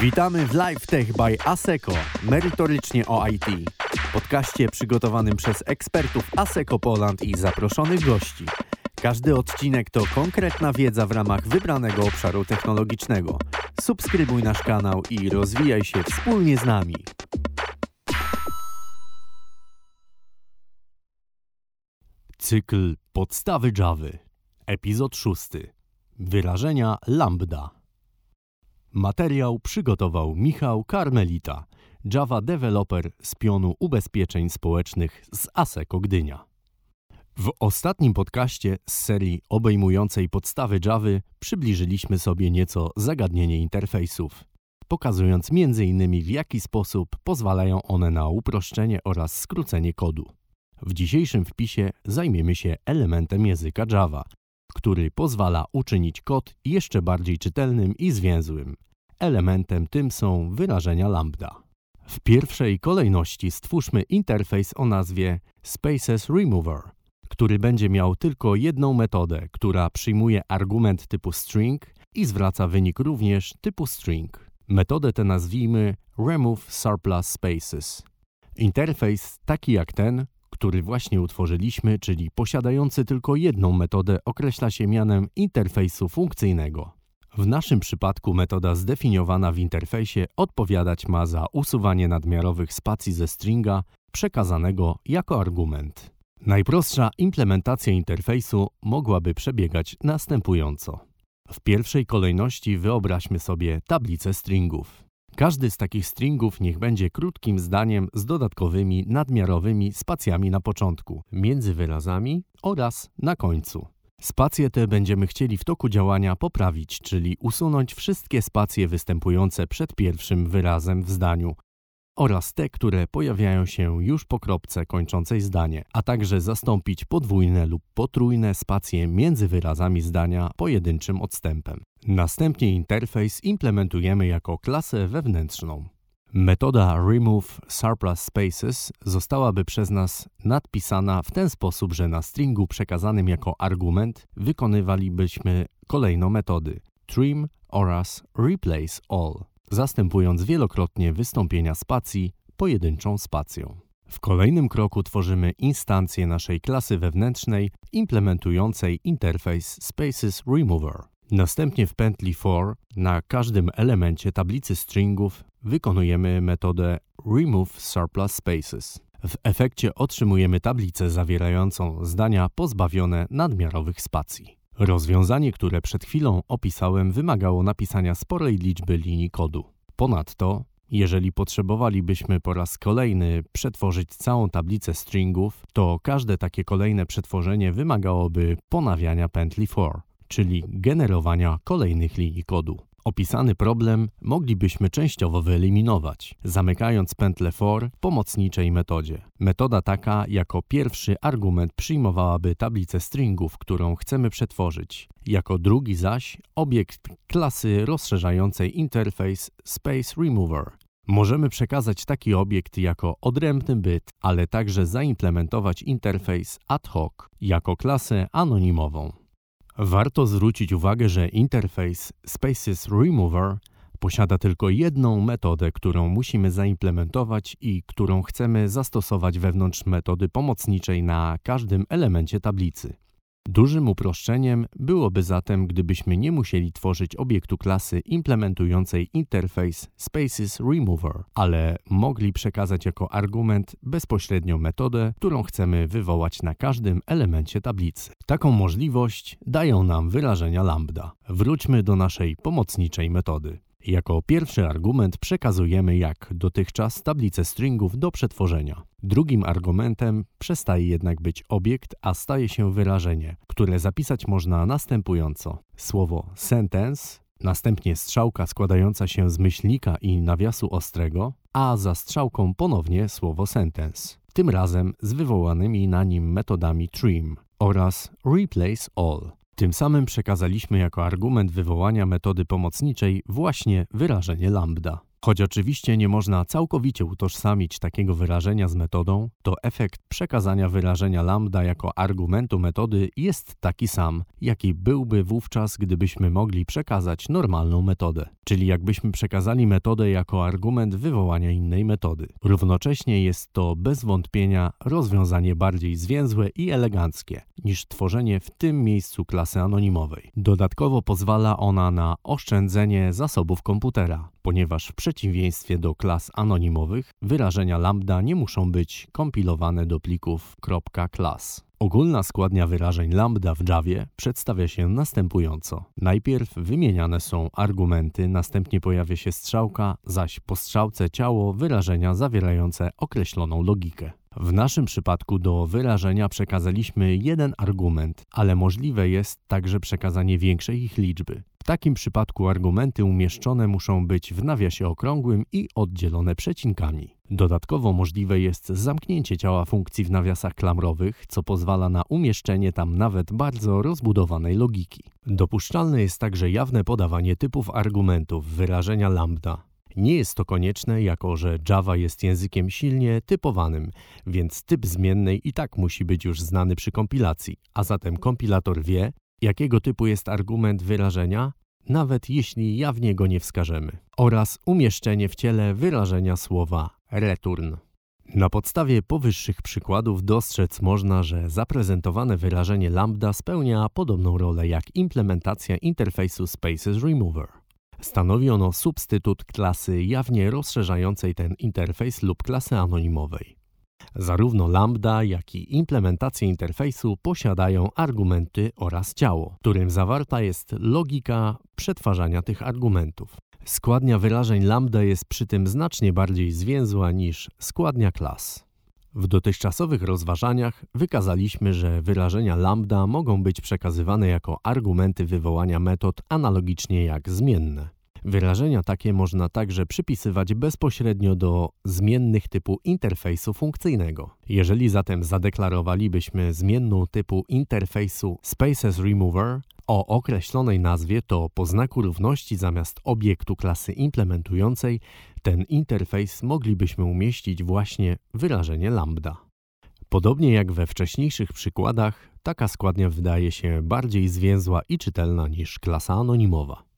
Witamy w Live Tech by ASECO, merytorycznie o IT. Podcaście przygotowanym przez ekspertów ASECO Poland i zaproszonych gości. Każdy odcinek to konkretna wiedza w ramach wybranego obszaru technologicznego. Subskrybuj nasz kanał i rozwijaj się wspólnie z nami. Cykl Podstawy Java. Epizod 6. Wyrażenia lambda. Materiał przygotował Michał Karmelita, Java developer z pionu ubezpieczeń społecznych z ASECO Gdynia. W ostatnim podcaście z serii obejmującej podstawy Java przybliżyliśmy sobie nieco zagadnienie interfejsów, pokazując m.in. w jaki sposób pozwalają one na uproszczenie oraz skrócenie kodu. W dzisiejszym wpisie zajmiemy się elementem języka Java, który pozwala uczynić kod jeszcze bardziej czytelnym i zwięzłym. Elementem tym są wyrażenia lambda. W pierwszej kolejności stwórzmy interfejs o nazwie Spaces Remover, który będzie miał tylko jedną metodę, która przyjmuje argument typu string i zwraca wynik również typu string. Metodę tę nazwijmy remove surplus spaces. Interfejs taki jak ten który właśnie utworzyliśmy, czyli posiadający tylko jedną metodę, określa się mianem interfejsu funkcyjnego. W naszym przypadku metoda zdefiniowana w interfejsie odpowiadać ma za usuwanie nadmiarowych spacji ze stringa przekazanego jako argument. Najprostsza implementacja interfejsu mogłaby przebiegać następująco. W pierwszej kolejności wyobraźmy sobie tablicę stringów. Każdy z takich stringów niech będzie krótkim zdaniem z dodatkowymi nadmiarowymi spacjami na początku, między wyrazami oraz na końcu. Spacje te będziemy chcieli w toku działania poprawić, czyli usunąć wszystkie spacje występujące przed pierwszym wyrazem w zdaniu, oraz te, które pojawiają się już po kropce kończącej zdanie, a także zastąpić podwójne lub potrójne spacje między wyrazami zdania pojedynczym odstępem. Następnie interfejs implementujemy jako klasę wewnętrzną. Metoda remove surplus spaces zostałaby przez nas nadpisana w ten sposób, że na stringu przekazanym jako argument wykonywalibyśmy kolejno metody trim oraz replace all zastępując wielokrotnie wystąpienia spacji pojedynczą spacją. W kolejnym kroku tworzymy instancję naszej klasy wewnętrznej implementującej interfejs Spaces Remover. Następnie w pętli for na każdym elemencie tablicy stringów wykonujemy metodę remove surplus spaces. W efekcie otrzymujemy tablicę zawierającą zdania pozbawione nadmiarowych spacji. Rozwiązanie, które przed chwilą opisałem, wymagało napisania sporej liczby linii kodu. Ponadto, jeżeli potrzebowalibyśmy po raz kolejny przetworzyć całą tablicę stringów, to każde takie kolejne przetworzenie wymagałoby ponawiania pętli for, czyli generowania kolejnych linii kodu. Opisany problem moglibyśmy częściowo wyeliminować, zamykając pętlę for w pomocniczej metodzie. Metoda taka jako pierwszy argument przyjmowałaby tablicę stringów, którą chcemy przetworzyć. Jako drugi zaś obiekt klasy rozszerzającej interfejs Space Remover. Możemy przekazać taki obiekt jako odrębny byt, ale także zaimplementować interfejs ad hoc jako klasę anonimową. Warto zwrócić uwagę, że interfejs Spaces Remover posiada tylko jedną metodę, którą musimy zaimplementować i którą chcemy zastosować wewnątrz metody pomocniczej na każdym elemencie tablicy. Dużym uproszczeniem byłoby zatem, gdybyśmy nie musieli tworzyć obiektu klasy implementującej interfejs Spaces Remover, ale mogli przekazać jako argument bezpośrednio metodę, którą chcemy wywołać na każdym elemencie tablicy. Taką możliwość dają nam wyrażenia lambda. Wróćmy do naszej pomocniczej metody. Jako pierwszy argument przekazujemy jak dotychczas tablicę stringów do przetworzenia. Drugim argumentem przestaje jednak być obiekt, a staje się wyrażenie, które zapisać można następująco. Słowo sentence, następnie strzałka składająca się z myślnika i nawiasu ostrego, a za strzałką ponownie słowo sentence, tym razem z wywołanymi na nim metodami trim oraz replace all. Tym samym przekazaliśmy jako argument wywołania metody pomocniczej właśnie wyrażenie lambda. Choć oczywiście nie można całkowicie utożsamić takiego wyrażenia z metodą, to efekt przekazania wyrażenia lambda jako argumentu metody jest taki sam, jaki byłby wówczas, gdybyśmy mogli przekazać normalną metodę, czyli jakbyśmy przekazali metodę jako argument wywołania innej metody. Równocześnie jest to bez wątpienia rozwiązanie bardziej zwięzłe i eleganckie niż tworzenie w tym miejscu klasy anonimowej. Dodatkowo pozwala ona na oszczędzenie zasobów komputera, ponieważ w przeciwieństwie do klas anonimowych wyrażenia lambda nie muszą być kompilowane do plików .class. Ogólna składnia wyrażeń lambda w Javie przedstawia się następująco. Najpierw wymieniane są argumenty, następnie pojawia się strzałka, zaś po strzałce ciało wyrażenia zawierające określoną logikę. W naszym przypadku do wyrażenia przekazaliśmy jeden argument, ale możliwe jest także przekazanie większej ich liczby. W takim przypadku argumenty umieszczone muszą być w nawiasie okrągłym i oddzielone przecinkami. Dodatkowo możliwe jest zamknięcie ciała funkcji w nawiasach klamrowych, co pozwala na umieszczenie tam nawet bardzo rozbudowanej logiki. Dopuszczalne jest także jawne podawanie typów argumentów wyrażenia lambda. Nie jest to konieczne, jako że Java jest językiem silnie typowanym, więc typ zmiennej i tak musi być już znany przy kompilacji, a zatem kompilator wie, jakiego typu jest argument wyrażenia, nawet jeśli jawnie go nie wskażemy, oraz umieszczenie w ciele wyrażenia słowa return. Na podstawie powyższych przykładów dostrzec można, że zaprezentowane wyrażenie lambda spełnia podobną rolę jak implementacja interfejsu Spaces Remover. Stanowi ono substytut klasy jawnie rozszerzającej ten interfejs lub klasy anonimowej. Zarówno lambda, jak i implementacje interfejsu posiadają argumenty oraz ciało, którym zawarta jest logika przetwarzania tych argumentów. Składnia wyrażeń lambda jest przy tym znacznie bardziej zwięzła niż składnia klas. W dotychczasowych rozważaniach wykazaliśmy, że wyrażenia lambda mogą być przekazywane jako argumenty wywołania metod analogicznie jak zmienne. Wyrażenia takie można także przypisywać bezpośrednio do zmiennych typu interfejsu funkcyjnego. Jeżeli zatem zadeklarowalibyśmy zmienną typu interfejsu Spaces Remover o określonej nazwie, to po znaku równości zamiast obiektu klasy implementującej ten interfejs moglibyśmy umieścić właśnie wyrażenie lambda. Podobnie jak we wcześniejszych przykładach, taka składnia wydaje się bardziej zwięzła i czytelna niż klasa anonimowa.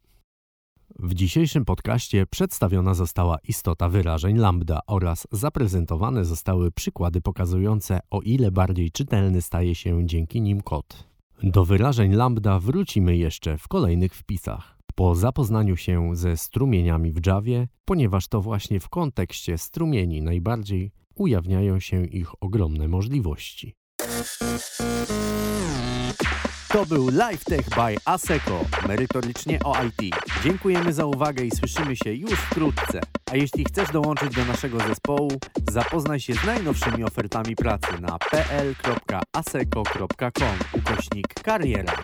W dzisiejszym podcaście przedstawiona została istota wyrażeń lambda oraz zaprezentowane zostały przykłady pokazujące, o ile bardziej czytelny staje się dzięki nim kod. Do wyrażeń lambda wrócimy jeszcze w kolejnych wpisach. Po zapoznaniu się ze strumieniami w Javie, ponieważ to właśnie w kontekście strumieni najbardziej ujawniają się ich ogromne możliwości. To był LifeTech by ASECO, merytorycznie o IT. Dziękujemy za uwagę i słyszymy się już wkrótce. A jeśli chcesz dołączyć do naszego zespołu, zapoznaj się z najnowszymi ofertami pracy na pl.aseco.com ukośnik kariera.